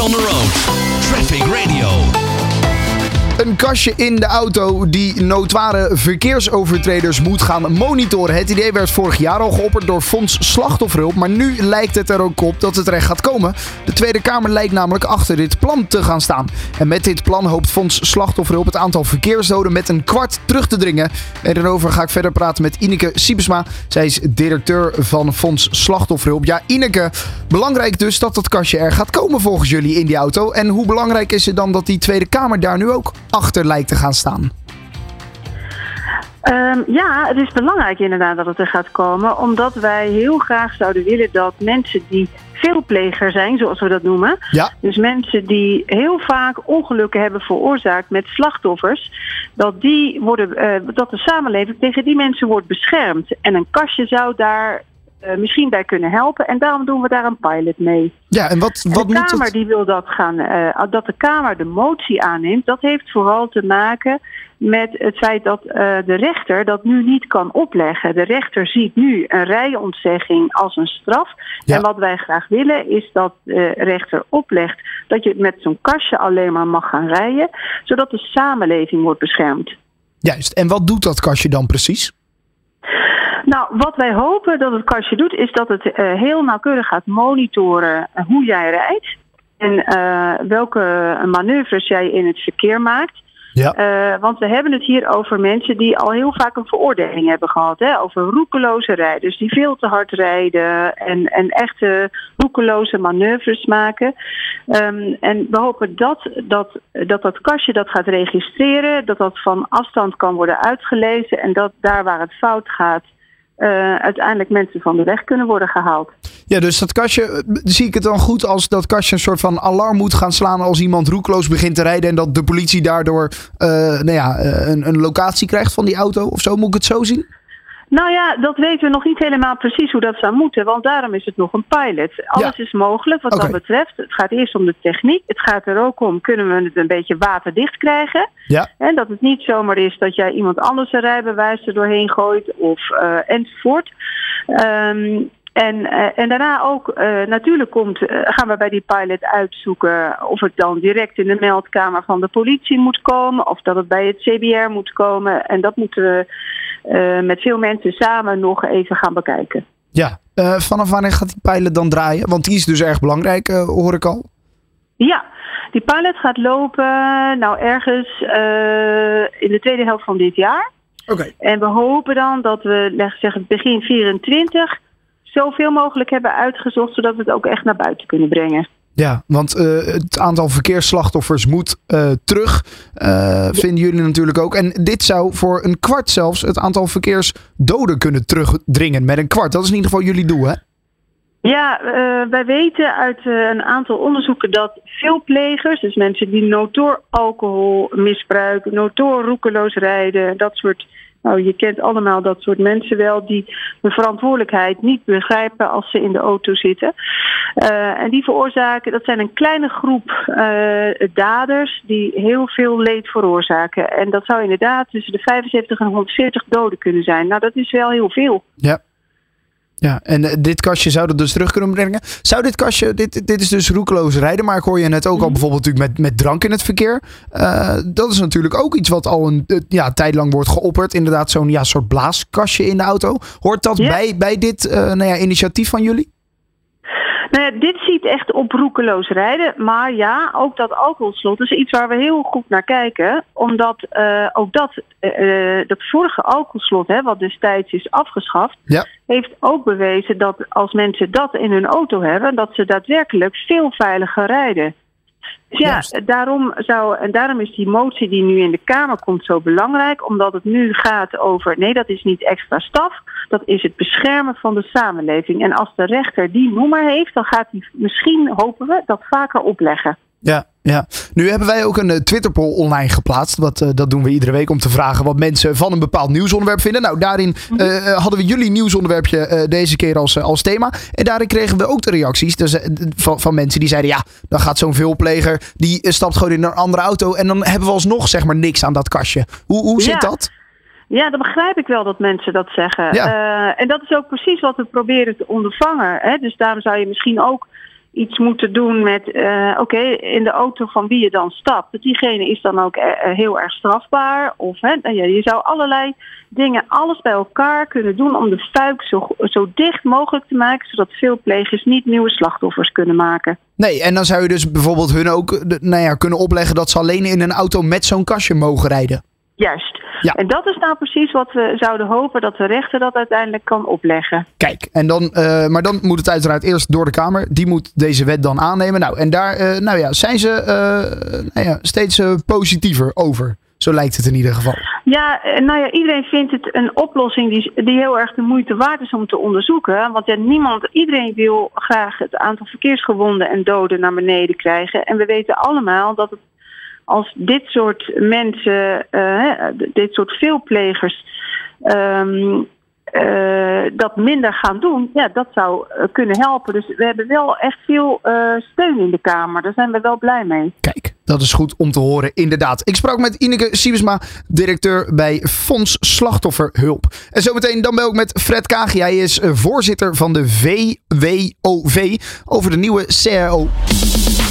On the road. Traffic Radio. Een kastje in de auto die notoire verkeersovertreders moet gaan monitoren. Het idee werd vorig jaar al geopperd door Fonds Slachtofferhulp. Maar nu lijkt het er ook op dat het recht gaat komen. De Tweede Kamer lijkt namelijk achter dit plan te gaan staan. En met dit plan hoopt Fonds Slachtofferhulp het aantal verkeersdoden met een kwart terug te dringen. En daarover ga ik verder praten met Ineke Siebesma. Zij is directeur van Fonds Slachtofferhulp. Ja, Ineke, belangrijk dus dat dat kastje er gaat komen volgens jullie in die auto. En hoe belangrijk is het dan dat die Tweede Kamer daar nu ook achter lijkt te gaan staan? Ehm, ja, het is belangrijk inderdaad dat het er gaat komen. Omdat wij heel graag zouden willen dat mensen die veelpleger zijn, zoals we dat noemen. Ja. Dus mensen die heel vaak ongelukken hebben veroorzaakt met slachtoffers. Dat, die worden, eh, dat de samenleving tegen die mensen wordt beschermd. En een kastje zou daar eh, misschien bij kunnen helpen. En daarom doen we daar een pilot mee. Ja, en wat, En wat de moet Kamer die wil dat gaan, eh, dat de Kamer de motie aanneemt, dat heeft vooral te maken met het feit dat eh, de rechter dat nu niet kan opleggen. De rechter ziet nu een rijontzegging als een straf. Ja. En wat wij graag willen is dat de rechter oplegt dat je met zo'n kastje alleen maar mag gaan rijden, zodat de samenleving wordt beschermd. Juist, en wat doet dat kastje dan precies? Nou, wat wij hopen dat het kastje doet, is dat het eh, heel nauwkeurig gaat monitoren eh, hoe jij rijdt. En eh, welke manoeuvres jij in het verkeer maakt. Ja. Want we hebben het hier over mensen die al heel vaak een veroordeling hebben gehad. Hè? Over roekeloze rijders die veel te hard rijden en, en echte roekeloze manoeuvres maken. Ehm, en we hopen dat dat, dat dat kastje dat gaat registreren, dat dat van afstand kan worden uitgelezen en dat daar waar het fout gaat, eh, uiteindelijk mensen van de weg kunnen worden gehaald. Ja, dus dat kastje, eh, zie ik het dan goed als dat kastje een soort van alarm moet gaan slaan als iemand roekeloos begint te rijden en dat de politie daardoor eh, nou ja, een, een locatie krijgt van die auto of zo? Moet ik het zo zien? Nou ja, dat weten we nog niet helemaal precies hoe dat zou moeten, want daarom is het nog een pilot. Alles is mogelijk wat dat betreft. Het gaat eerst om de techniek. Het gaat er ook om, kunnen we het een beetje waterdicht krijgen? Ja. En dat het niet zomaar is dat jij iemand anders een rijbewijs er doorheen gooit of eh, enzovoort. Ehm, en, eh, en daarna ook, eh, natuurlijk komt, eh, gaan we bij die pilot uitzoeken of het dan direct in de meldkamer van de politie moet komen of dat het bij het CBR moet komen. En dat moeten we met veel mensen samen nog even gaan bekijken. Ja. Vanaf wanneer gaat die pilot dan draaien? Want die is dus erg belangrijk, hoor ik al. Ja, die pilot gaat lopen nou ergens in de tweede helft van dit jaar. Oké. En we hopen dan dat we, zeggen, begin 24 zoveel mogelijk hebben uitgezocht, zodat we het ook echt naar buiten kunnen brengen. Ja, want eh, het aantal verkeersslachtoffers moet eh, terug, eh, vinden jullie natuurlijk ook. En dit zou voor een kwart zelfs het aantal verkeersdoden kunnen terugdringen met een kwart. Dat is in ieder geval jullie doel, hè? Ja, wij weten uit een aantal onderzoeken dat veel plegers, dus mensen die notoor alcohol misbruiken, notoor roekeloos rijden, dat soort, nou je kent allemaal dat soort mensen wel, die hun verantwoordelijkheid niet begrijpen als ze in de auto zitten. Eh, en die veroorzaken, dat zijn een kleine groep eh, daders die heel veel leed veroorzaken. En dat zou inderdaad tussen de 75 en 140 doden kunnen zijn. Nou, dat is wel heel veel. Ja. Ja, en eh, dit kastje zou dat dus terug kunnen brengen. Zou dit kastje, dit, dit is dus roekeloos rijden, maar ik hoor je net ook al bijvoorbeeld natuurlijk met, met drank in het verkeer. Eh, dat is natuurlijk ook iets wat al een eh, ja, tijd lang wordt geopperd. Inderdaad, zo'n ja, soort blaaskastje in de auto. Hoort dat Ja. bij, bij dit nou ja, initiatief van jullie? Nou ja, dit ziet echt op roekeloos rijden. Maar ja, ook dat alcoholslot is iets waar we heel goed naar kijken. Omdat eh, ook dat, eh, eh, dat vorige alcoholslot, hè, wat destijds is afgeschaft, Ja. heeft ook bewezen dat als mensen dat in hun auto hebben, dat ze daadwerkelijk veel veiliger rijden. Dus ja, Juist. daarom, zou, en daarom is die motie die nu in de Kamer komt zo belangrijk. Omdat het nu gaat over, nee dat is niet extra staf. Dat is het beschermen van de samenleving. En als de rechter die noemer heeft, dan gaat hij misschien, hopen we, dat vaker opleggen. Ja, ja. Nu hebben wij ook een eh, Twitter-poll online geplaatst. Wat, eh, dat doen we iedere week om te vragen wat mensen van een bepaald nieuwsonderwerp vinden. Nou, daarin eh, eh, hadden we jullie nieuwsonderwerpje deze keer als, als thema. En daarin kregen we ook de reacties dus, van, van mensen die zeiden... ja, dan gaat zo'n veelpleger, die stapt gewoon in een andere auto... en dan hebben we alsnog zeg maar niks aan dat kastje. Hoe, hoe zit Ja. dat? Ja, dan begrijp ik wel dat mensen dat zeggen. Ja. En dat is ook precies wat we proberen te ondervangen. Hè? Dus daarom zou je misschien ook iets moeten doen met, eh, oké, in de auto van wie je dan stapt. Diegene is dan ook eh, heel erg strafbaar. Of hè, nou je zou allerlei dingen, alles bij elkaar kunnen doen om de fuik zo, zo dicht mogelijk te maken, zodat veel plegers niet nieuwe slachtoffers kunnen maken. Nee, en dan zou je dus bijvoorbeeld hun ook nou ja, kunnen opleggen dat ze alleen in een auto met zo'n kastje mogen rijden. Juist. Ja. En dat is nou precies wat we zouden hopen dat de rechter dat uiteindelijk kan opleggen. Kijk, en dan, eh, maar dan moet het uiteraard eerst door de Kamer. Die moet deze wet dan aannemen. Nou, en daar eh, nou ja, zijn ze eh, nou ja, steeds positiever over. Zo lijkt het in ieder geval. Ja, nou ja, iedereen vindt het een oplossing die, die heel erg de moeite waard is om te onderzoeken. Want ja, niemand, iedereen wil graag het aantal verkeersgewonden en doden naar beneden krijgen. En we weten allemaal dat het, als dit soort mensen, eh, dit soort veelplegers, eh, dat minder gaan doen, ja, dat zou eh, kunnen helpen. Dus we hebben wel echt veel steun in de Kamer. Daar zijn we wel blij mee. Kijk, dat is goed om te horen, inderdaad. Ik sprak met Ineke Siebesma, directeur bij Fonds Slachtofferhulp. En zometeen dan bel ik met Fred Kagi. Hij is voorzitter van de VWOV over de nieuwe CAO.